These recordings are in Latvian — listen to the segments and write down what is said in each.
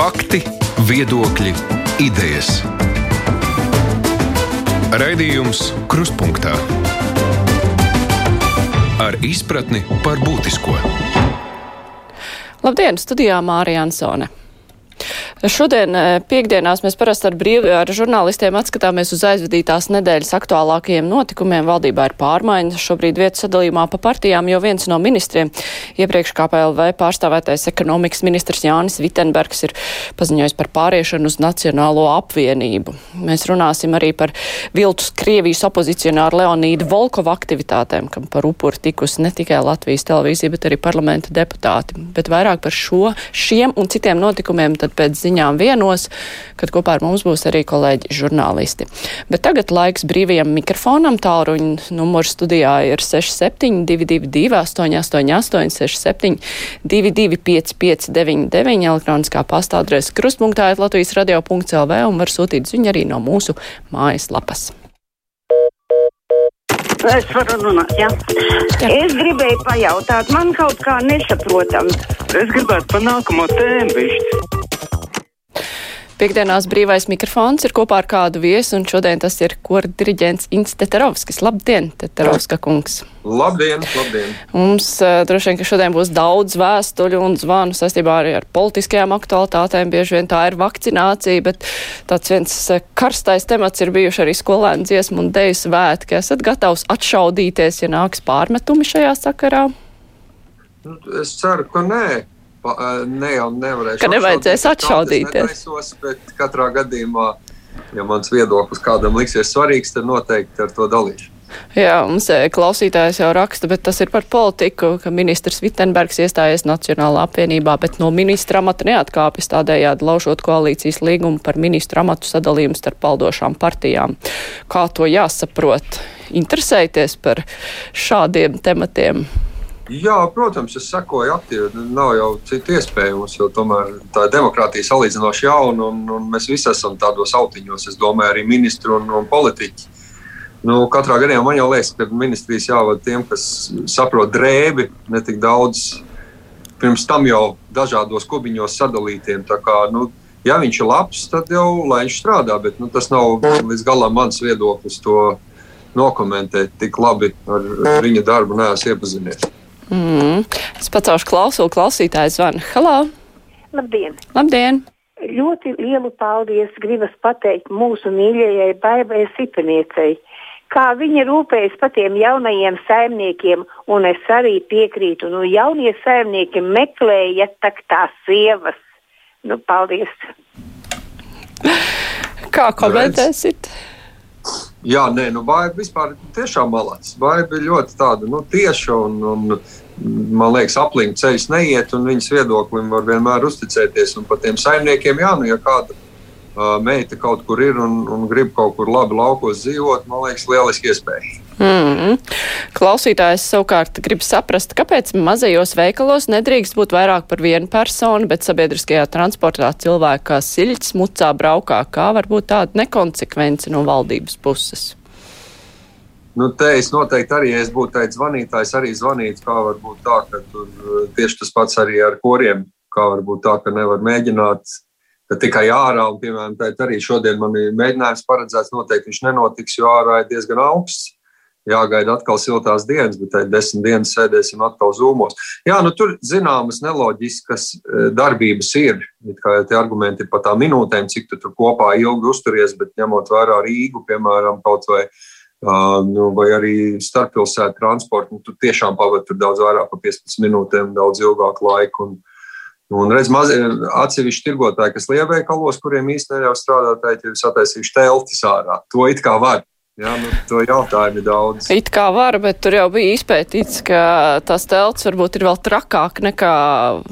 Fakti, viedokļi, idejas. Raidījums Krustpunktā ar izpratni par būtisko. Labdien, studijā Mārija Ansone. Šodien, eh, piekdienās, mēs parasti ar, brīvi, ar žurnālistiem atskatāmies uz aizvadītās nedēļas aktuālākajiem notikumiem. Valdībā ir pārmaiņas šobrīd vietas sadalījumā pa partijām, jo viens no ministriem, iepriekš KPLV pārstāvētais ekonomikas ministrs Jānis Vitenbergs, ir paziņojis par pāriešanu uz Nacionālo apvienību. Mēs runāsim arī par viltus Krievijas opozicionāru Leonīdu Volkovu aktivitātēm, kam par upuri tikusi ne tikai Latvijas televīzija, bet arī parlamenta deputāti. Bet vairāk par šo, šiem un citiem notikumiem tad pēc ziņām vienos, kad kopā ar mums būs arī kolēģi žurnālisti. Bet tagad laiks brīvajam mikrofonam. Tālruņa numurs studijā ir 6722, 888, 67, 22, 559, elektroniskā pastādrēs krustpunktā Latvijas radio.lv un var sūtīt ziņu arī no mūsu mājaslapas. Es varu runāt, jā. jā. Es gribēju pajautāt, man kaut kā nesaprotam. Es gribētu par nākamo tēmu višķi. Piekdienās brīvais mikrofons ir kopā ar kādu viesu, un šodien tas ir kora diriģents Inns Teterovskis. Labdien, Teterovska kungs! Labdien, labdien! Mums uh, droši vien, ka šodien būs daudz vēstuļu un zvanu saistībā arī ar politiskajām aktualitātēm. Bieži vien tā ir vakcinācija, bet tāds viens uh, karstais temats ir bijuši arī skolēnu dziesmu un deju svētki. Esat gatavs atšaudīties, ja nāks pārmetumi šajā sakarā? Nu, es ceru, ka nē ne jau nevarēšu. Ka nevajadzēs atšaudīties. Bet katrā gadījumā, ja mans viedoklis kādam liksies svarīgs, tad noteikti ar to dalīšu. Jā, mums klausītājs jau raksta, bet tas ir par politiku, ka ministrs Vitsenbergs iestājies Nacionālā apvienībā, bet no ministra amata neatkāpjas tādējādi laužot koalīcijas līgumu par ministru amatu sadalījumu starp paldošām partijām. Kā to jāsaprot? Interesēties par šādiem tematiem? Jā, protams, es sekoju aktīvi. Nav jau citu iespēju. Mums jau tomēr tā demokrātija salīdzinoši jauna, un, un mēs visi esam tādos autiņos. Es domāju, arī ministri un, un politiķi. Nu, katrā gadījumā man jau liekas, ka ministrijas jāvada tiem, kas saprot drēbi, ne tik daudz pirms tam jau dažādos kubiņos sadalītiem. Kā, nu, ja viņš ir labs, tad jau lai viņš strādā, bet nu, tas nav līdz galam mans viedoklis to nokomentēt. Tik labi ar viņa darbu neesmu iepazinies. Mm. Es pacaušu klausulu, klausītājs zvana. Halo! Labdien! Labdien! Ļoti lielu paldies gribas pateikt mūsu mīļajai Baibai Sipeniecei, kā viņa rūpējas par tiem jaunajiem saimniekiem, un es arī piekrītu, nu jaunie saimnieki meklēja tak tās sievas. Nu, paldies! Kā komentēsit? Jā, nē, nu, Baiba vispār tiešām malāts. Baiba ir ļoti tāda nu, tieša un, un man liekas, aplink ceļš neiet, un viņas viedoklim var vienmēr uzticēties. Un par tiem saimniekiem, jā, nu, ja kāda uh, meita kaut kur ir un, un grib kaut kur labi laukos dzīvot, man liekas, lieliski iespēja. Mm -hmm. Klausītājs savukārt grib saprast, kāpēc mazajos veikalos nedrīkst būt vairāk par vienu personu, bet sabiedriskajā transportā cilvēki kā siļķis mucā braukā. Kā var būt tāda nekonsekvence no valdības puses? Nu, te es noteikti arī, ja es būtu teicis zvanītājs, arī zvanītu, kā var būt tā, ka tur tieši tas pats arī ar koriem, kā var būt tā, ka nevar mēģināt ka tikai ārā, un, piemēram, arī šodien man ir mēģinājums paredzēts, noteikti viņš nenotiks, jo ārā ir diezgan augsts jāgaida atkal siltās dienas, bet tad desmit dienas sēdēsim atkal zūmos. Jā, nu tur zināmas neloģiskas e, darbības ir. Kā tie argumenti ir par tām minūtēm, cik tu tur kopā ilgi uzturies, bet ņemot vērā Rīgu, piemēram, kaut vai. Uh, nu, vai arī starppilsētu transportu. Nu, tu tiešām pavadi daudz vairāk par 15 minūtēm, daudz ilgāku laiku. Un, Un redz, mazi atsevišķi tirgotāji, kas lielveikalos, kuriem īstenībā neļauj strādāt, ir sataisījuši teltis ārā. To it kā var. Jā, nu, to jautājumu ir daudz. It kā var, bet tur jau bija izpētīts, ka tas telts varbūt ir vēl trakāk nekā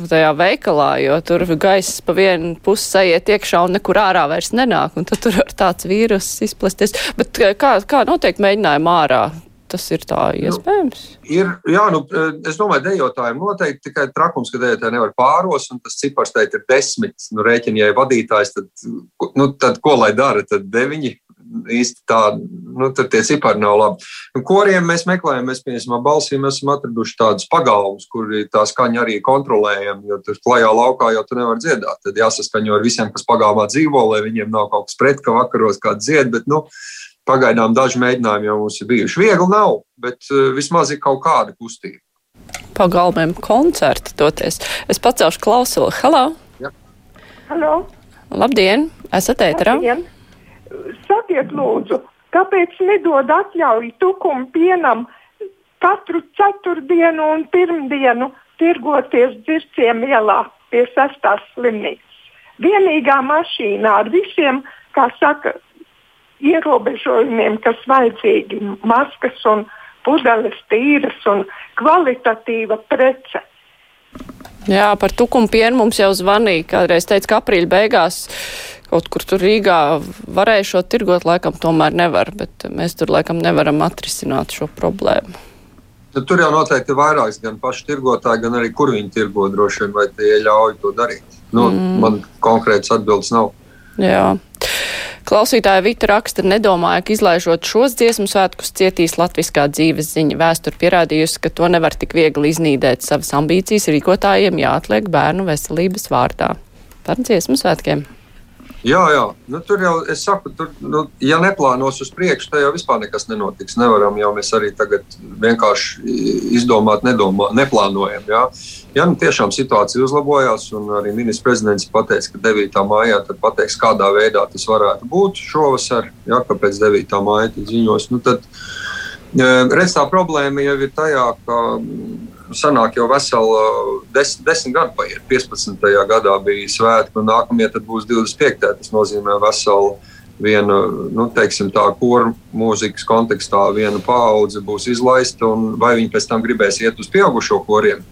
tajā veikalā, jo tur gaiss pa vienu pusi aiziet iekšā un nekur ārā vairs nenāk, un tad tur var tāds vīrus izplesties. Bet kā, kā notiek mēģinājumi ārā? Tas ir tā nu, iespējams. Nu, ir, jā, nu, es domāju, dejotājiem noteikti tikai trakums, ka dejotāji nevar pāros, un tas cipars teikt ir desmit. Nu, rēķini, ja ir vadītājs, tad, nu, tad ko lai dara? Tad deviņi īsti tā, nu, tur tie cipari nav labi. Un koriem mēs meklējam, mēs, piemēram, balsīm esam atraduši tādus pagalmus, kur tā skaņa arī kontrolējam, jo tur klajā laukā jau tu nevar dziedāt. Tad jāsaskaņo ar visiem, kas pagalmā dzīvo, lai viņiem nav kaut kas pret, ka vakaros kāds dzied, bet, nu, pagaidām daži mēģinājumi jau mums ir bijuši. Viegli nav, bet uh, vismaz ir kaut kāda kustība. Pagalmiem koncerti toties. Es pacelšu klausuli. Halo! Ja. Halo! Labdien! Esat ēterā? Labdien. Sakiet, lūdzu, kāpēc nedod atļauju tukumu pienam katru ceturtdienu un pirmdienu tirgoties dzirciem ielā pie sestās slimnīcas? Vienīgā mašīnā ar visiem, kā saka, ierobežojumiem, kas vajadzīgi - maskas un pudeles tīras un kvalitatīva prece. Jā, par tukumu pienu mums jau zvanīja. Kādreiz teica, ka aprīļa beigās kaut kur tur Rīgā varēja šo tirgot, laikam tomēr nevar, bet mēs tur laikam nevaram atrisināt šo problēmu. Nu, tur jau noteikti ir vairāks, gan paši tirgotāji, gan arī kur viņi tirgo droši vien, vai tie ļauj to darīt. Nu, mm. Man konkrēts atbildes nav. Jā. Klausītāja Vita raksta, nedomāja, ka izlaižot šos dziesmu svētkus cietīs latviskā dzīves ziņa. Vēsture pierādījusi, ka to nevar tik viegli iznīdēt. Savas ambīcijas rīkotājiem jāatliek bērnu veselības vārdā. Par dziesmu svētkiem. Jā, jā. Nu, tur jau es saku, tur, nu, ja neplānos uz priekšu, tad jau vispār nekas nenotiks. Nevaram jau mēs arī tagad vienkārši izdomāt, nedomā, neplānojam. Jā. Ja nu tiešām situācija uzlabojās, un arī ministrs prezidents pateica, ka 9. maijā pateiks, kādā veidā tas varētu būt šovasar, ja, kāpēc 9. maijā ziņos, nu tad redz tā problēma jau ir tajā, ka sanāk jau vesela desmit, desmit gadi paiet. 15. gadā bija svētki, un nākamie būs 25. Tas nozīmē veselu viena, nu, teiksim, tā kora mūzikas kontekstā, viena paudze būs izlaista, un vai viņi pēc tam gribēs iet uz pieaugušo koriem.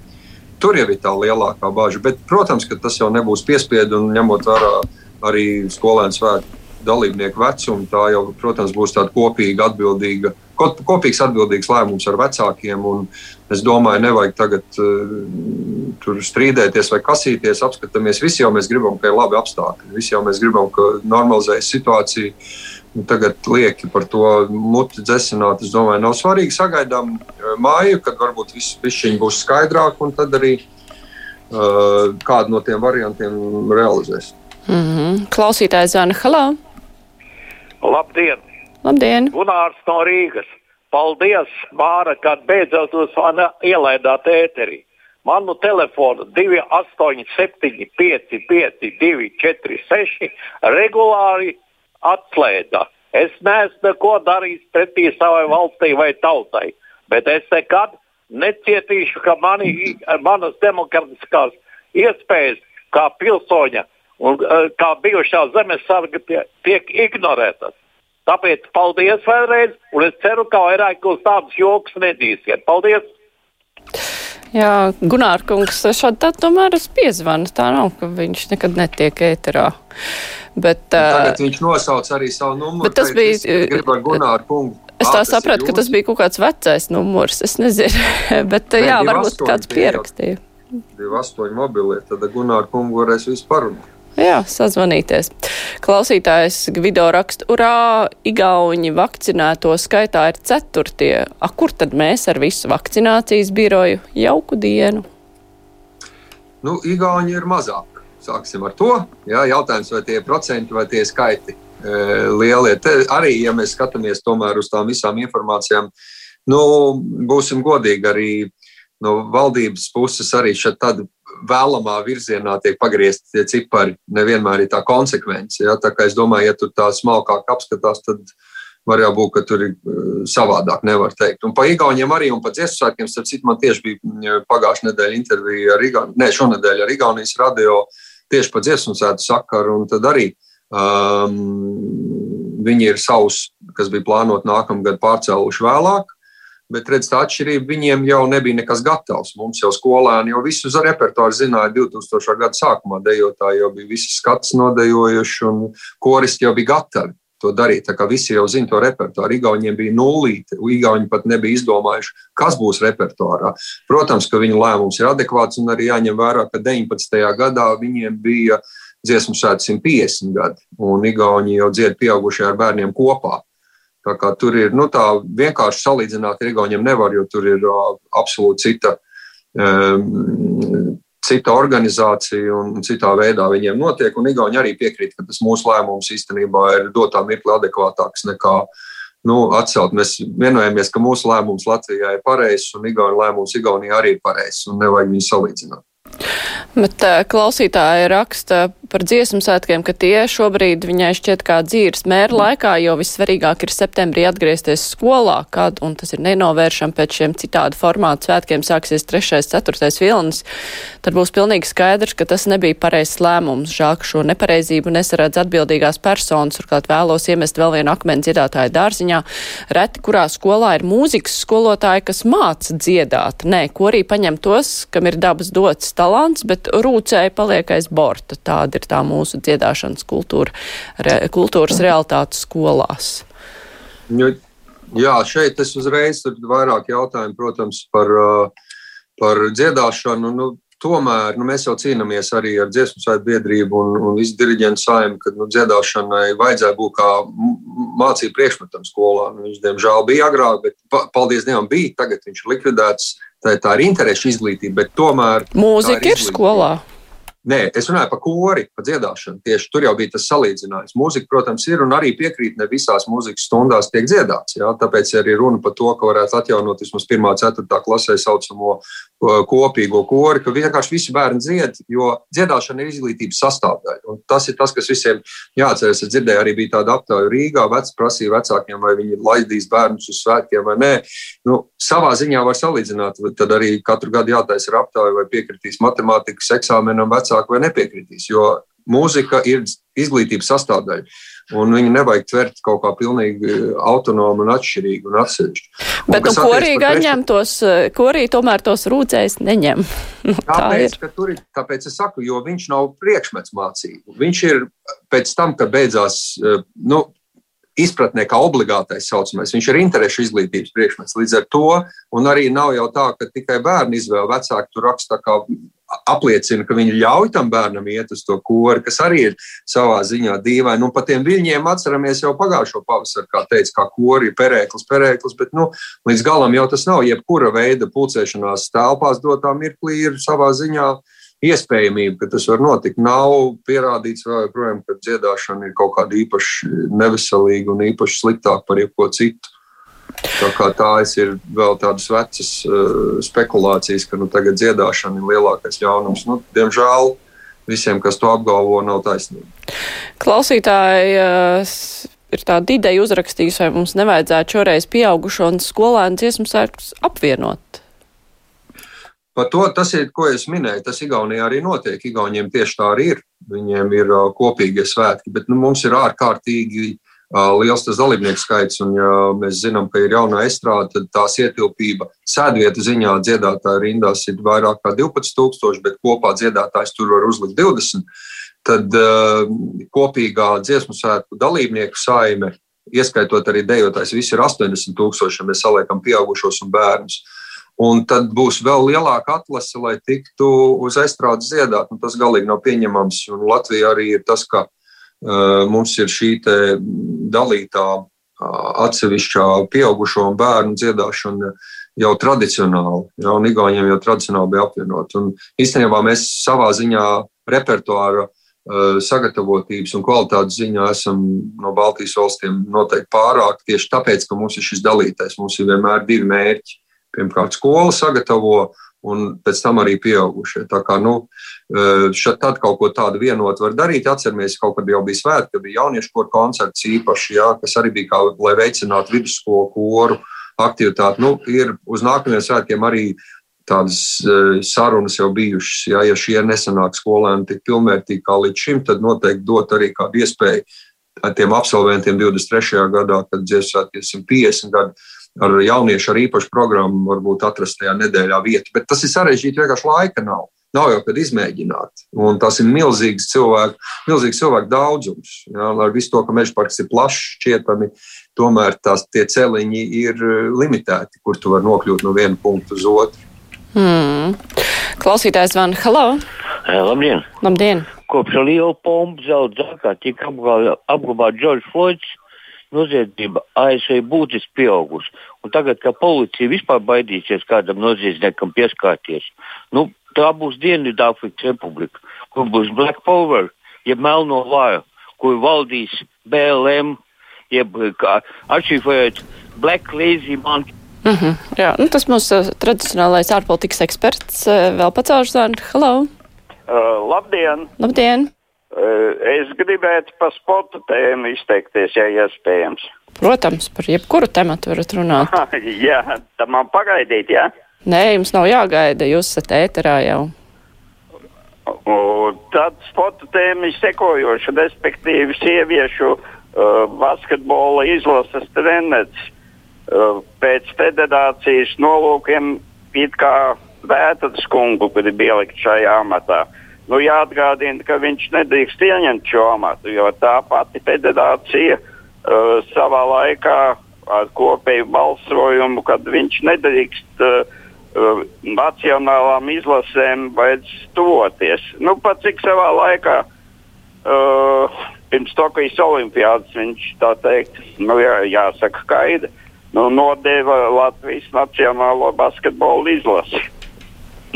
Tur jau ir tā lielākā bāža. Bet, protams, ka tas jau nebūs piespiedu un ņemot vērā arī skolēnu svētku dalībnieku vecumu. Tā jau, protams, būs tāda kopīga, atbildīga, kopīgs atbildīgs lēmums ar vecākiem. Es domāju, nevajag tagad uh, strīdēties vai kasīties. Apskatāmies, visi jau mēs gribam, ka ir labi apstākļi. Visi jau mēs gribam, ka normalizējas situācija. Tagad lieki par to muti dzesināt. Es domāju, nav svarīgi. Sagaidām uh, māju, kad varbūt viss būs skaidrāk, un tad arī uh, kādu no tiem variantiem realizēs. Mm -hmm. Klausītājs Zana Halā. Labdien! Labdien! Gunārs no Rīgas. Paldies, Māra, kad beidzot jūs man ielaidāt ēterī. Manu telefonu 287, 55, 246 regulāri atslēdza. Es neesmu neko darījis pretī savai valstī vai tautai, bet es nekad necietīšu, ka mani, manas demokrātiskās iespējas kā pilsoņa un uh, kā bijušā zemesarga tie, tiek ignorētas. Tāpēc paldies vēlreiz, un es ceru, ka vairāk uz tādus joks nedīsiet. Paldies! Jā, Gunārkungs, šādi tā tomēr es piezvanu. Tā nav, ka viņš nekad netiek ēterā. Bet, uh, Tagad viņš nosauc arī savu numuru. Bet tas bija. Kungu. Es tā sapratu, ka tas bija kaut kāds vecais numurs. Es nezinu, bet ne, jā, varbūt kāds pierakstīja. 28 mobilie, tad Gunāru kungu varēs visu parunāt. Jā, sazvanīties. Klausītājs Gvido raksta, urā, Igauņi vakcinēto skaitā ir ceturtie. A, kur tad mēs ar visu vakcinācijas biroju jauku dienu? Nu, Igauņi ir mazāk. Sāksim ar to. Jā, jautājums, vai tie procenti vai tie skaiti e, lielie. Te arī, ja mēs skatāmies tomēr uz tām visām informācijām, nu, būsim godīgi arī no valdības puses arī šeit tāda vēlamā virzienā tiek pagriezti tie cipari. Nevienmēr ir tā konsekvence. Ja? Tā kā es domāju, ja tur tā smalkāk apskatās, tad var jau būt, ka tur ir uh, savādāk, nevar teikt. Un par Igauniem arī un par dziesmu svētkiem, starp citu, man tieši bija pagājušā nedēļa intervija ar Igaunijas, ne, šonadēļ ar Igaunijas radio tieši par dziesmu svētku sakaru, un tad arī um, viņi ir savus, kas bija plānot nākamgad, pārcēluši vēlāk. Bet, redziet, tā atšķirība viņiem jau nebija nekas gatavs. Mums jau skolēni jau visu repertuāru zināja 2000. gada sākumā. Dejotāji jau bija visi skats nodejojuši, un koristi jau bija gatavi to darīt. Tā kā visi jau zina to repertuāru. Igauniem bija nulīte. Igauni pat nebija izdomājuši, kas būs repertuārā. Protams, ka viņu lēmums ir adekvāts un arī jāņem vērā, ka 19. gadā viņiem bija dziesmu svētki 150 gadi, un Igauni jau dzied pieaugušie ar bērniem kopā. Tā kā tur ir nu, tā vienkārši salīdzināt ar Igauniem nevar, jo tur ir uh, absolūti cita, um, cita organizācija un citā veidā viņiem notiek. Un Igauni arī piekrīt, ka tas mūsu lēmums īstenībā ir dotā mirkli adekvātāks nekā nu, atcelt. Mēs vienojamies, ka mūsu lēmums Latvijā ir pareizs un Igaunijas lēmums Igaunijā arī ir pareizs un nevajag viņu salīdzināt. Bet klausītāji raksta par dziesmu svētkiem, ka tie šobrīd viņai šķiet kā dzīves mēra laikā, jo vissvarīgāk ir septembrī atgriezties skolā, kad, un tas ir nenovēršam pēc šiem citādu formātu svētkiem, sāksies 3. 4. vilnis, tad būs pilnīgi skaidrs, ka tas nebija pareizs lēmums. Ka šo nepareizību nesaredz atbildīgās personas, turklāt vēlos iemest vēl vienu akmeni dziedātāju dārziņā. Reti, kurā skolā ir mūzikas skolotāji, kas māca dziedāt. Nē, ko arī paņem tos, kam ir dabas dots talants, bet rūcēji paliek aiz borta. Tāda ir tā mūsu dziedāšanas kultūra, re, kultūras realitāte skolās. Jo, jā, šeit es uzreiz tur vairāk jautājumu, protams, par, par dziedāšanu. Nu, tomēr nu, mēs jau cīnāmies arī ar dziesmu svētku biedrību un, un visu diriģentu saimnu, ka nu, dziedāšanai vajadzēja būt kā mācību priekšmetam skolā. Nu, viņš, diemžēl, bija agrāk, bet paldies Dievam, bija. Tagad viņš ir likvidēts tā, tā ir interešu izglītība, bet tomēr. Mūzika ir, ir skolā. Nē, es runāju par kori, par dziedāšanu. Tieši tur jau bija tas salīdzinājums. Mūzika, protams, ir un arī piekrīt, ne visās mūzikas stundās tiek dziedāts. Jā? Tāpēc arī runa par to, ka varētu atjaunot vismaz 1. un 4. klasē saucamo kopīgo kori, ka vienkārši visi bērni dzied, jo dziedāšana ir izglītības sastāvdaļa. Un tas ir tas, kas visiem jāatceras. Es dzirdēju, arī bija tāda aptauja Rīgā, vec prasīja vecākiem, vai viņi laidīs bērnus uz svētkiem vai nē. Nu, savā ziņā var salīdzināt, tad arī katru gadu jātaisa ir aptauja, vai piekritīs matemātikas eksāmenam vecākiem vecāki vai nepiekritīs. Jo mūzika ir izglītības sastāvdaļa. Un viņu nevajag tvert kaut kā pilnīgi autonomu un atšķirīgu un atsevišķu. Bet nu, korī gan ņem tos, korī tomēr tos rūcējs neņem. nu, tāpēc, tā ir. ir. Tāpēc es saku, jo viņš nav priekšmets mācību. Viņš ir pēc tam, kad beidzās, nu, izpratnē kā obligātais saucamais. Viņš ir interešu izglītības priekšmets līdz ar to, arī nav jau tā, ka tikai bērnu izvēle vecāki tur raksta apliecina, ka viņi ļauj tam bērnam iet uz to kori, kas arī ir savā ziņā dīvaini. Nu, par tiem viļņiem atceramies jau pagājušo pavasaru, kā teica, kā kori, perēklis, perēklis, bet nu, līdz galam jau tas nav. Jebkura veida pulcēšanās telpās dotā mirklī ir savā ziņā iespējamība, ka tas var notikt. Nav pierādīts vēl joprojām, ka dziedāšana ir kaut kāda īpaši neveselīga un īpaši sliktāka par jebko citu. Tā kā tās ir vēl tādas vecas uh, spekulācijas, ka nu, tagad dziedāšana ir lielākais ļaunums. Nu, diemžēl visiem, kas to apgalvo, nav taisnība. Klausītāji uh, ir tāda ideja uzrakstījusi, vai mums nevajadzētu šoreiz pieaugušo un skolēnu dziesmu sērkus apvienot. Par to tas ir, ko es minēju. Tas Igaunijā arī notiek. Igauniem tieši tā arī ir. Viņiem ir uh, kopīgie svētki, bet nu, mums ir ārkārtīgi liels tas dalībnieku skaits. Un, ja mēs zinām, ka ir jaunā estrāde, tad tās ietilpība sēdvietu ziņā dziedātāju rindās ir vairāk kā 12,000, bet kopā dziedātājs tur var uzlikt 20. Tad uh, kopīgā dziesmu svētku dalībnieku saime, ieskaitot arī dejotājs, visi ir 80,000, ja mēs saliekam pieaugušos un bērnus. Un tad būs vēl lielāka atlase, lai tiktu uz estrādes dziedāt. Nu, tas galīgi nav pieņemams. Un Latvija arī ir tas, ka mums ir šī dalītā atsevišķā pieaugušo un bērnu dziedāšana jau tradicionāli, ja, un Igauniem jau tradicionāli bija apvienot. Un īstenībā mēs savā ziņā repertuāra sagatavotības un kvalitātes ziņā esam no Baltijas valstīm noteikti pārāk tieši tāpēc, ka mums ir šis dalītais. Mums ir vienmēr divi mērķi. Pirmkārt, skola sagatavo, un pēc tam arī pieaugušie. Tā kā, nu, šad, tad kaut ko tādu vienot var darīt. Atceramies, kaut kad jau bija svētki, kad bija jauniešu koru koncerts īpaši, jā, kas arī bija kā, lai veicinātu vidusskolu koru aktivitāti. Nu, ir uz nākamajiem svētkiem arī tādas sarunas jau bijušas. Jā, ja šie nesanāk skolēni tik pilnvērtīgi kā līdz šim, tad noteikti dot arī kādu iespēju tiem absolventiem 23. gadā, kad dziesmēties 150 gadu ar jauniešu ar īpašu programmu, varbūt atrast tajā nedēļā vietu. Bet tas ir sarežģīti, vienkārši laika nav. Nav jau kad izmēģināt. Un tas ir milzīgs cilvēku, milzīgs cilvēku daudzums. Jā, ar visu to, ka meža parks ir plašs, šķietami, tomēr tās tie celiņi ir limitēti, kur tu vari nokļūt no viena punkta uz otru. Hmm. Klausītājs Van, hello! Labdien! Labdien! Kopš liela pompa zelta zakā tika apglabāts Džordžs Floyds, noziedzība ASV būtiski pieaugusi. Un tagad, kad policija vispār baidīsies kādam noziedzniekam pieskārties, nu, tā būs Dienvidāfrikas republika, kur būs Black Power, jeb melno vāju, kur valdīs BLM, jeb atšifrējot Black Lazy Monkey. Mm -hmm, jā, nu, tas mūsu tradicionālais ārpolitikas eksperts vēl pacaužs zvanīt. Hello! Uh, labdien! Labdien! Uh, es gribētu par sporta tēmu izteikties, ja iespējams. Protams, par jebkuru tematu varat runāt. jā, tad man pagaidīt, jā? Nē, jums nav jāgaida, jūs esat ēterā jau. Un tad sporta tēma ir sekojoša, respektīvi sieviešu uh, basketbola izlases treneris uh, pēc federācijas nolūkiem it kā Vētras kungu, kuri bija ielikt šajā amatā. Nu, jāatgādina, ka viņš nedrīkst ieņemt šo amatu, jo tā pati federācija uh, savā laikā ar kopēju balsojumu, kad viņš nedrīkst uh, uh, nacionālām izlasēm vajadz tuvoties. Nu, pat cik savā laikā uh, pirms Tokijas olimpiādas viņš tā teikt, nu, jā, jāsaka skaidri, nu, nodeva Latvijas nacionālo basketbolu izlasi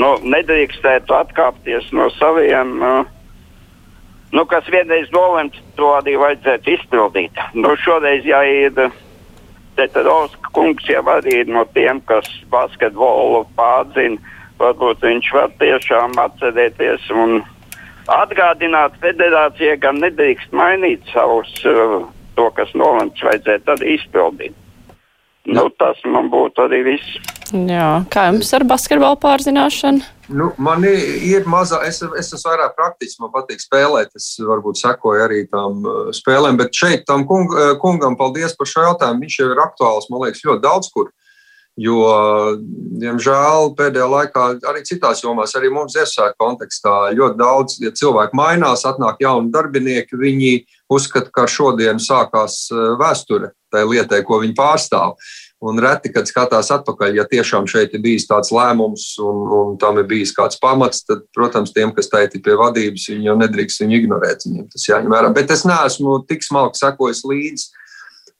nu, nedrīkstētu atkāpties no saviem, uh, nu, kas vienreiz nolemts, to arī vajadzētu izpildīt. Nu, šoreiz jāiet. Tetarovska kungs jau arī ir no tiem, kas basketbolu pārzina. Varbūt viņš var tiešām atcerēties un atgādināt federācijai, ka nedrīkst mainīt savus, uh, to, kas nolemts, vajadzētu arī izpildīt. Nu, tas man būtu arī viss. Jā. Kā jums ar basketbolu pārzināšanu? Nu, man ir maza, es, es esmu vairāk praktisks, man patīk spēlēt. Es varbūt sekoju arī tām uh, spēlēm, bet šeit tam kung, uh, kungam paldies par šo jautājumu. Viņš jau ir aktuāls, man liekas, ļoti daudz kur. Jo, diemžēl, pēdējā laikā arī citās jomās, arī mums iesāka kontekstā ļoti daudz, ja cilvēki mainās, atnāk jauni darbinieki, viņi uzskata, ka šodien sākās uh, vēsture tai lietai, ko viņi pārstāv. Un reti, kad skatās atpakaļ, ja tiešām šeit ir bijis tāds lēmums un, un tam ir bijis kāds pamats, tad, protams, tiem, kas ir pie vadības, viņi jau nedrīkst viņu ignorēt. Viņiem tas jāņem vērā. Bet es neesmu tik smalki sekojis līdzi.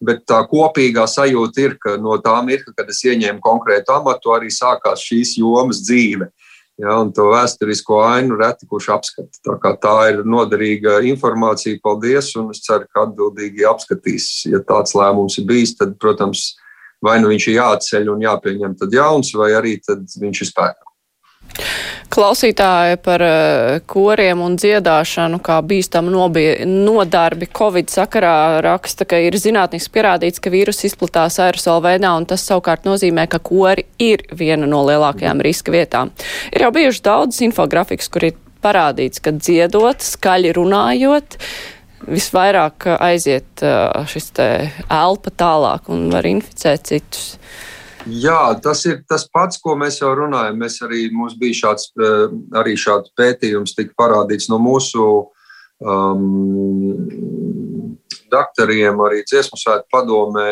Bet tā kopīgā sajūta ir, ka no tā mirkļa, kad es ieņēmu konkrētu amatu, arī sākās šīs jomas dzīve. Ja, un to vēsturisko ainu reti kurš apskata. Tā, tā ir noderīga informācija. Paldies! Un es ceru, ka atbildīgi apskatīs. Ja tāds lēmums ir bijis, tad, protams, vai nu viņš ir jāatceļ un jāpieņem tad jauns, vai arī viņš ir spēkā. Klausītāji par eh, koriem un dziedāšanu kā bīstamu nodarbi Covid sakarā raksta, ka ir zinātniski pierādīts, ka vīrus izplatās aerosola veidā, un tas savukārt nozīmē, ka kori ir viena no lielākajām riska vietām. Ir jau bijuši daudz infografikas, kur ir parādīts, ka dziedot, skaļi runājot, visvairāk aiziet šis elpa tālāk un var inficēt citus. Jā, tas ir tas pats, ko mēs jau runājam. Mēs arī, mums bija šāds, arī šāds pētījums, tika parādīts no mūsu um, doktoriem, arī dziesmu svētku padomē.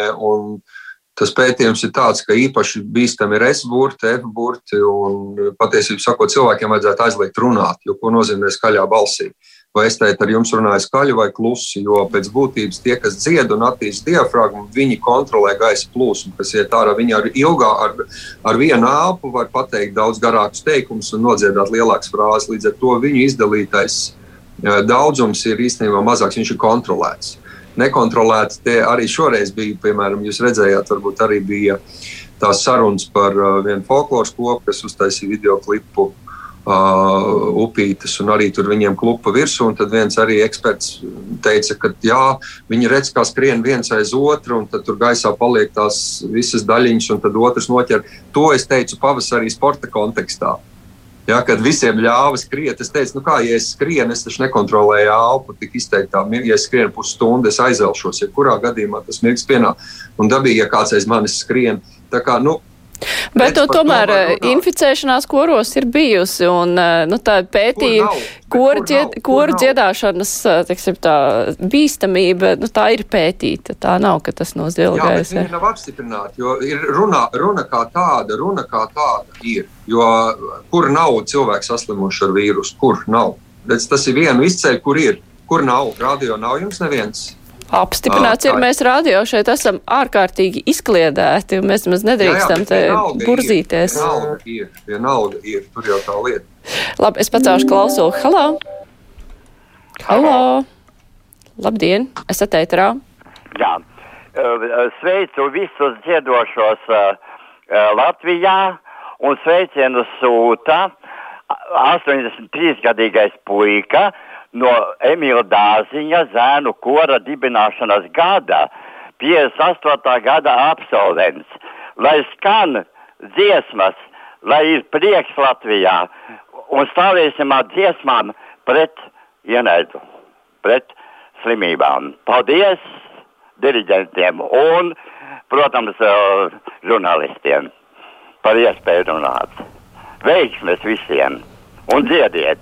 Tas pētījums ir tāds, ka īpaši bīstami ir S-burti, F-burti, un patiesībā sakot, cilvēkiem vajadzētu aizliegt runāt, jo ko nozīmē skaļā balsī. Uh, vai es teicu, ar jums runāju skaļi vai klusi, jo pēc būtības tie, kas dzied un attīst diafragmu, viņi kontrolē gaisa plūsmu, kas iet ārā. Viņi ar ilgā, ar, ar vienu elpu var pateikt daudz garākus teikumus un nodziedāt lielākas frāzes. Līdz ar to viņu izdalītais daudzums ir īstenībā mazāks, viņš ir kontrolēts. Nekontrolēts tie arī šoreiz bija, piemēram, jūs redzējāt, varbūt arī bija tās sarunas par vienu folkloras kopu, kas uztaisīja video klipu uh, upītes, un arī tur viņiem klupa virsū. Tad viens arī eksperts teica, ka jā, viņi redz, kā skrien viens aiz otru, un tad tur gaisā paliek tās visas daļiņas, un tad otrs noķer. To es teicu pavasarī sporta kontekstā. Ja, kad visiem ļāva skriet, es teicu, nu kā, ja es skrienu, es taču nekontrolēju elpu tik izteiktā. Ja es skrienu pusstundu, es aizelšos, ja kurā gadījumā tas mirks pienāk. Un dabīgi, ja kāds aiz manis skrien. Tā kā, nu, Bet to tomēr eh, inficēšanās koros ir bijusi, un eh, nu, tā pētīja koru, dzied, koru dziedāšanas eh, teiksim, tā, bīstamība, nu, tā ir pētīta. Tā nav, ka tas no Jā, zilgais. viņi nav apstiprināti. Jo ir runa, runa kā tāda, runa kā tāda ir. Jo kur nav cilvēks saslimuši ar vīrusu? Kur nav? Redz, tas ir viena izceļ, kur ir. Kur nav? Radio nav jums neviens. Apstiprināts Ā, ir, ir. mēs radio šeit esam ārkārtīgi izkliedēti, un mēs maz nedrīkstam te vienalga ir, burzīties. Vienalga ir, vienalga ir. Tur jau tā lieta. Labi, es pacēlu klausulu. Halo! Halo! Labdien! Esat ēterā! Jā, Eh, sveicu visus dziedošos eh, eh, Latvijā un sveicienu sūta 83-gadīgais puika no Emīla Dāziņa zēnu kora dibināšanas gada, 58. gada absolvents. Lai skan dziesmas, lai ir prieks Latvijā un stāvēsim ar dziesmām pret ienaidu, pret slimībām. Paldies! diriģentiem un, protams, eh, žurnālistiem par iespēju runāt. Veiksmes visiem un dziediet!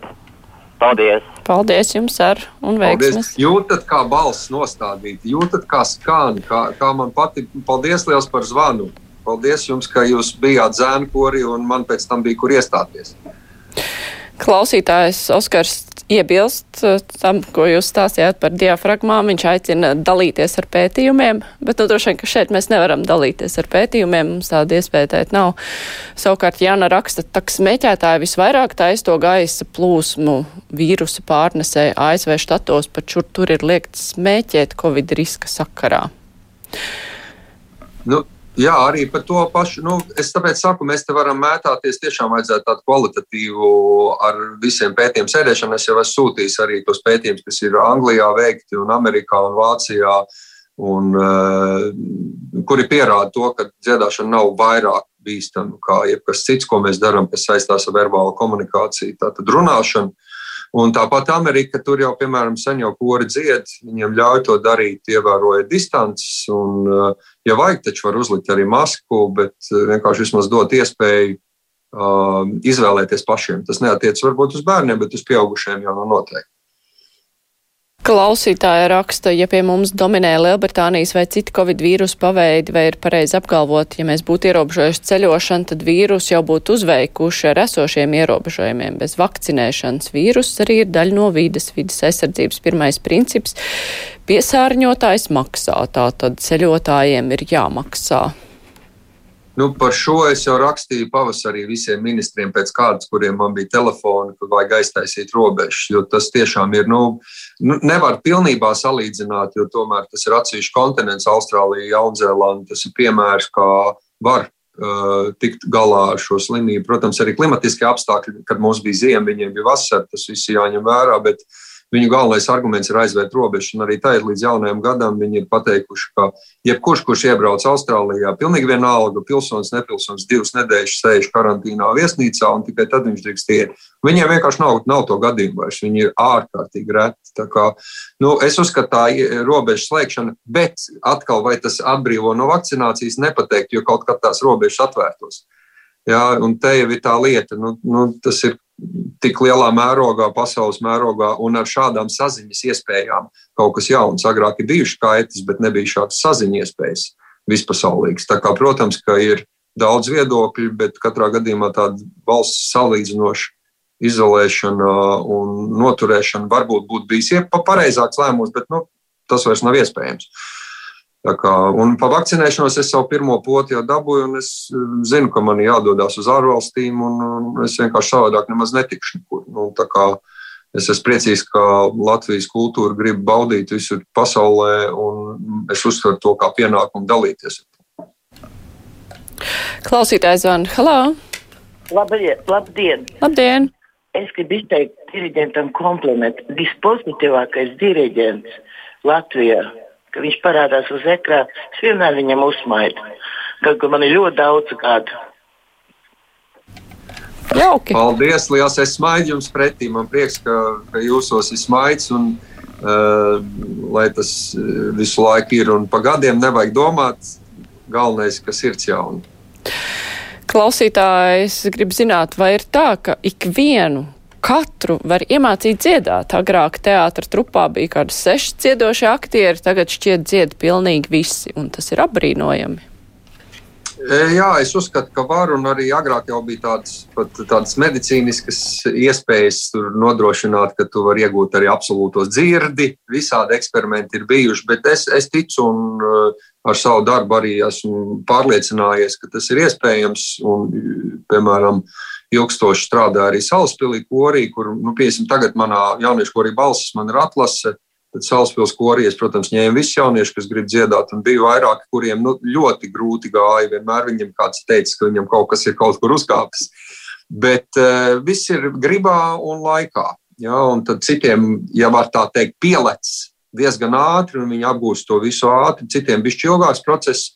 Paldies! Paldies jums ar un veiksmes! Paldies. Jūtat, kā balss nostādīta, jūtat, kā skan, kā, kā man patīk. Paldies liels par zvanu. Paldies jums, ka jūs bijāt zēnu korī un man pēc tam bija kur iestāties. Klausītājs Oskars iebilst eh, tam, ko jūs stāstījāt par diafragmām. Viņš aicina dalīties ar pētījumiem, bet nu, droši vien, ka šeit mēs nevaram dalīties ar pētījumiem. Mums tāda iespēja tēt nav. Savukārt Jāna raksta, ka smēķētāji visvairāk taisa to gaisa plūsmu vīrusu pārnesē ASV štatos, pat šur tur ir liekts smēķēt Covid riska sakarā. Nu, jā, arī par to pašu. Nu, es tāpēc saku, mēs te varam mētāties. Tiešām vajadzētu tādu kvalitatīvu ar visiem pētījumiem sēdēšanu. Es jau esmu sūtījis arī tos pētījumus, kas ir Anglijā veikti un Amerikā un Vācijā. Un, uh, kuri pierāda to, ka dziedāšana nav vairāk bīstama kā jebkas cits, ko mēs darām, kas saistās ar verbālu komunikāciju. Tātad runāšana. Un tāpat Amerika tur jau, piemēram, sen jau kori dzied, viņiem ļauj to darīt, ievērojot distances. Un, ja vajag, taču var uzlikt arī masku, bet uh, vienkārši vismaz dot iespēju uh, izvēlēties pašiem. Tas neatiecas varbūt uz bērniem, bet uz pieaugušiem jau nav noteikti. Klausītāja raksta, ja pie mums dominē Lielbritānijas vai citi covid vīrusu paveidi, vai ir pareizi apgalvot, ja mēs būtu ierobežojuši ceļošanu, tad vīrusu jau būtu uzveikuši ar esošiem ierobežojumiem. Bez vakcinēšanas vīrus arī ir daļa no vides, vides aizsardzības pirmais princips. Piesārņotājs maksā, tātad ceļotājiem ir jāmaksā. Nu, par šo es jau rakstīju pavasarī visiem ministriem, pēc kādas, kuriem man bija telefoni, ka vajag aiztaisīt robežas. Jo tas tiešām ir, nu, nu, nevar pilnībā salīdzināt, jo tomēr tas ir atsevišķs kontinents, Austrālija, Jaunzēlanda. Tas ir piemērs, kā var uh, tikt galā ar šo slimību. Protams, arī klimatiskie apstākļi, kad mums bija ziema, viņiem bija vasara, tas viss jāņem vērā. Bet, Viņu galvenais arguments ir aizvērt robežu, un arī tā ir līdz jaunajam gadam. Viņi ir pateikuši, ka jebkurš, kurš iebrauc Austrālijā, pilnīgi vienalga, pilsonis, nepilsonis, divas nedēļas sēž karantīnā viesnīcā, un tikai tad viņš drīkst iet. Viņiem vienkārši nav, nav to gadījumu vairs. Viņi ir ārkārtīgi reti. Kā, nu, es uzskatu, tā robežu slēgšana, bet atkal vai tas atbrīvo no vakcinācijas, nepateikt, jo kaut kad tās robežas atvērtos. Jā, un te jau ir tā lieta, nu, nu, tas ir tik lielā mērogā, pasaules mērogā, un ar šādām saziņas iespējām kaut kas jauns. Agrāk ir bijušas kaitas, bet nebija šādas saziņas iespējas vispasaulīgas. Tā kā, protams, ka ir daudz viedokļu, bet katrā gadījumā tāda valsts salīdzinoša izolēšana un noturēšana varbūt būtu bijis pareizāks lēmums, bet nu, tas vairs nav iespējams. Tā kā, un par vakcinēšanos es savu pirmo poti jau dabūju, un es zinu, ka man jādodas uz ārvalstīm, un, es vienkārši savādāk nemaz netikšu nekur. Nu, tā kā es esmu priecīgs, ka Latvijas kultūra grib baudīt visur pasaulē, un es uztveru to kā pienākumu dalīties. Klausītājs zvana. Halo! Labdien! Labdien! Labdien. Es gribu izteikt diriģentam komplimentu. Vispozitīvākais diriģents Latvijā, ka viņš parādās uz ekrāna, es vienmēr viņam uzmaidu. Kaut gan man ir ļoti daudz gadu. Jauki. Paldies, liels! Es smaidu jums pretī. Man prieks, ka, ka jūsos ir smaids. Un, uh, lai tas visu laiku ir un pa gadiem nevajag domāt. Galvenais, ka sirds jauna. Klausītājs grib zināt, vai ir tā, ka ikvienu katru var iemācīt dziedāt. Agrāk teātra trupā bija kādi seši dziedošie aktieri, tagad šķiet dzied pilnīgi visi, un tas ir apbrīnojami. E, jā, es uzskatu, ka var, un arī agrāk jau bija tādas, tādas medicīniskas iespējas nodrošināt, ka tu vari iegūt arī absolūto dzirdi. Visādi eksperimenti ir bijuši, bet es, es ticu un e, ar savu darbu arī esmu pārliecinājies, ka tas ir iespējams. Un, piemēram, ilgstoši strādāju arī Salaspilī korī, kur, nu, piemēram, tagad manā jauniešu korī balsis man ir atlase. Tad Salaspils korijas, protams, ņēma visus jauniešus, kas grib dziedāt, un bija vairāki, kuriem nu, ļoti grūti gāja. Vienmēr viņam kāds teica, ka viņam kaut kas ir kaut kur uzkāpis. Bet uh, viss ir gribā un laikā. Ja, un tad citiem, ja var tā teikt, pielecis diezgan ātri, un viņi apgūst to visu ātri. Citiem bija ilgāks process,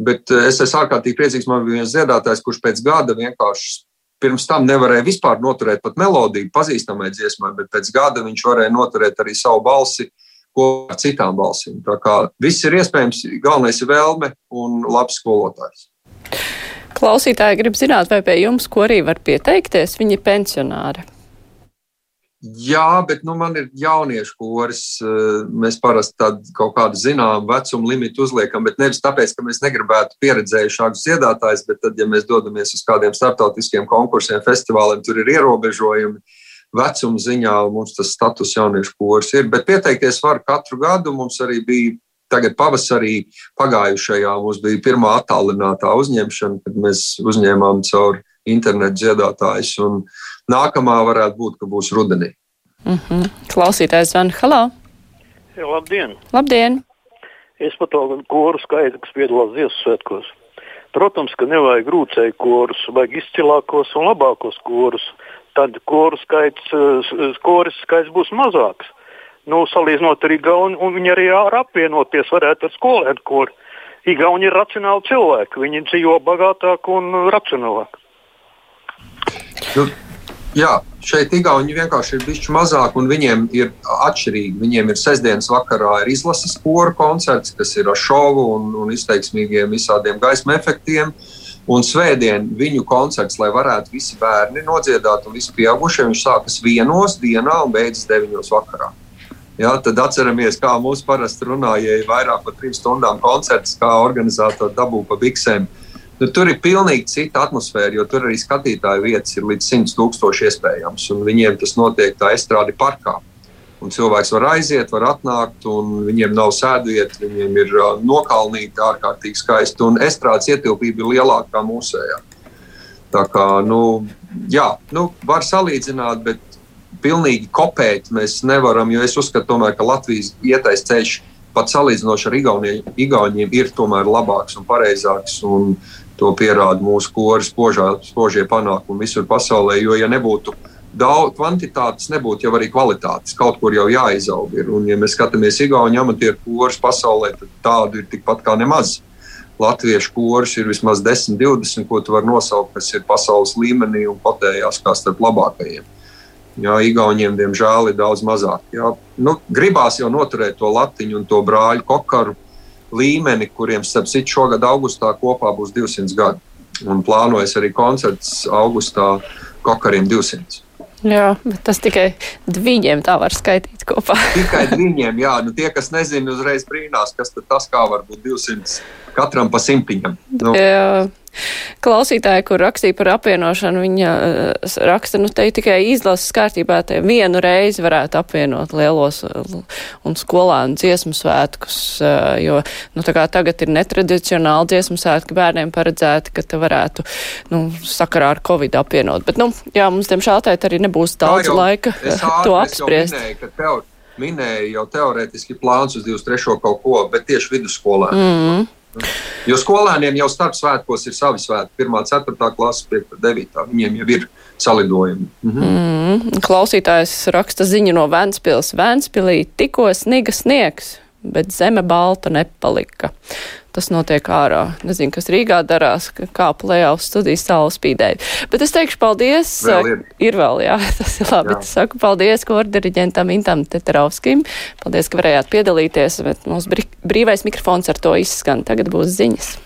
bet uh, es esmu ārkārtīgi priecīgs. Man bija viens dziedātājs, kurš pēc gada vienkārši pirms tam nevarēja vispār noturēt pat melodiju, pazīstamai dziesmai, bet pēc gada viņš varēja noturēt arī savu balsi kopā ar citām balsīm. Tā kā viss ir iespējams, galvenais ir vēlme un labs skolotājs. Klausītāji grib zināt, vai pie jums, ko arī var pieteikties, viņi ir pensionāri. Jā, bet nu, man ir jauniešu koris. Eh, mēs parasti kaut kādu zināmu vecumu limitu uzliekam, bet nevis tāpēc, ka mēs negribētu pieredzējušākus dziedātājus, bet tad, ja mēs dodamies uz kādiem starptautiskiem konkursiem, festivāliem, tur ir ierobežojumi. Vecuma ziņā mums tas status jauniešu koris ir, bet pieteikties var katru gadu. Mums arī bija tagad pavasarī pagājušajā mums bija pirmā attālinātā uzņemšana, kad mēs uzņēmām caur internetu dziedātājus. Nākamā varētu būt, ka būs rudenī. Mm -hmm. Klausītājs Zvan, halā! Labdien! Labdien! Es pat to koru skaitu, kas piedalās Ziemassvētkos. Protams, ka nevajag grūcēju korus, vajag izcilākos un labākos korus. Tad koru skaits, koris skaits būs mazāks. Nu, salīdzinot ar Igauni, un viņi arī ar apvienoties varētu ar skolēnu koru. Igauni ir racionāli cilvēki, viņi dzīvo bagātāk un racionālāk. Nu, jā, šeit Igauni vienkārši ir bijuši mazāk, un viņiem ir atšķirīgi. Viņiem ir sestdienas vakarā ir izlases kora koncerts, kas ir ar šovu un, un izteiksmīgiem visādiem gaismu efektiem. Un svētdien viņu koncerts, lai varētu visi bērni nodziedāt, un visi pieaugušie, viņš sākas vienos dienā un beidzas deviņos vakarā. Ja, tad atceramies, kā mūsu parasti runāja, ja ir vairāk par trim stundām koncerts, kā organizatori dabū pa biksēm. Uh, Nu, tur ir pilnīgi cita atmosfēra, jo tur arī skatītāju vietas ir līdz 100 tūkstoši iespējams. Viņiem tas notiek tā estrādi parkā. Un cilvēks var aiziet, var atnākt, un viņiem nav sēdvietas, viņiem ir nokalnīti ārkārtīgi skaisti. Un estrādes ietilpība ir lielāka nekā mūsējā. Tā kā, nu, jā, nu, var salīdzināt, bet pilnīgi kopēt mēs nevaram, jo es uzskatu, tomēr, ka Latvijas ietais ceļš pat salīdzinoši ar Igauniem, Igauniem ir tomēr labāks un pareizāks. Un To pierāda mūsu kori, spožā, spožie panākumi visur pasaulē. Jo, ja nebūtu daudz kvantitātes, nebūtu jau arī kvalitātes. Kaut kur jau jāizaug. Ir. Un, ja mēs skatāmies Igaunijas amatieru korus pasaulē, tad tādu ir tikpat kā nemaz. Latviešu koris ir vismaz 10, 20, ko tu vari nosaukt, kas ir pasaules līmenī un patējās kā starp labākajiem. Jā, Igauniem, diemžēl, ir daudz mazāk. Jā. Nu, gribās jau noturēt to latiņu un to brāļu kokaru līmeni, kuriem, starp citu, šogad augustā kopā būs 200 gadi. Un plānojas arī koncerts augustā Kokariem 200. Jā, bet tas tikai viņiem tā var skaitīt kopā. tikai viņiem, jā. Nu, tie, kas nezina, uzreiz brīnās, kas tas kā var būt 200 katram pa simtiņam. Nu. Jā. Klausītāji, kur rakstīja par apvienošanu, viņa eh, raksta, nu te tikai izlases kārtībā, te vienu reizi varētu apvienot lielos eh, un skolēnu dziesmu svētkus, eh, jo, nu tā kā tagad ir netradicionāli dziesmu svētki bērniem paredzēti, ka te varētu, nu, sakarā ar Covid apvienot. Bet, nu, jā, mums, diemžēl, tā arī nebūs daudz jau, laika to apspriest. Minēju, minēja jau teorētiski plāns uz 23. kaut ko, bet tieši vidusskolā. Mm -hmm. Jo skolēniem jau starp svētkos ir savi svētki. 1, 4, klase, 5, 9. Viņiem jau ir salidojumi. Mhm. Mm, klausītājs raksta ziņu no Vēncpils. Vēncpilī tikko sniga sniegs, bet zeme balta nepalika. Tas notiek ārā. Nezinu, kas Rīgā darās, kā plējas studijas saule spīdēja. Bet es teikšu paldies. Vēl ir. ir vēl, jā, tas ir labi. Es saku paldies kordiriģentam Intam Teterovskim. Paldies, ka varējāt piedalīties. Bet mums brīvais mikrofons ar to izskan. Tagad būs ziņas.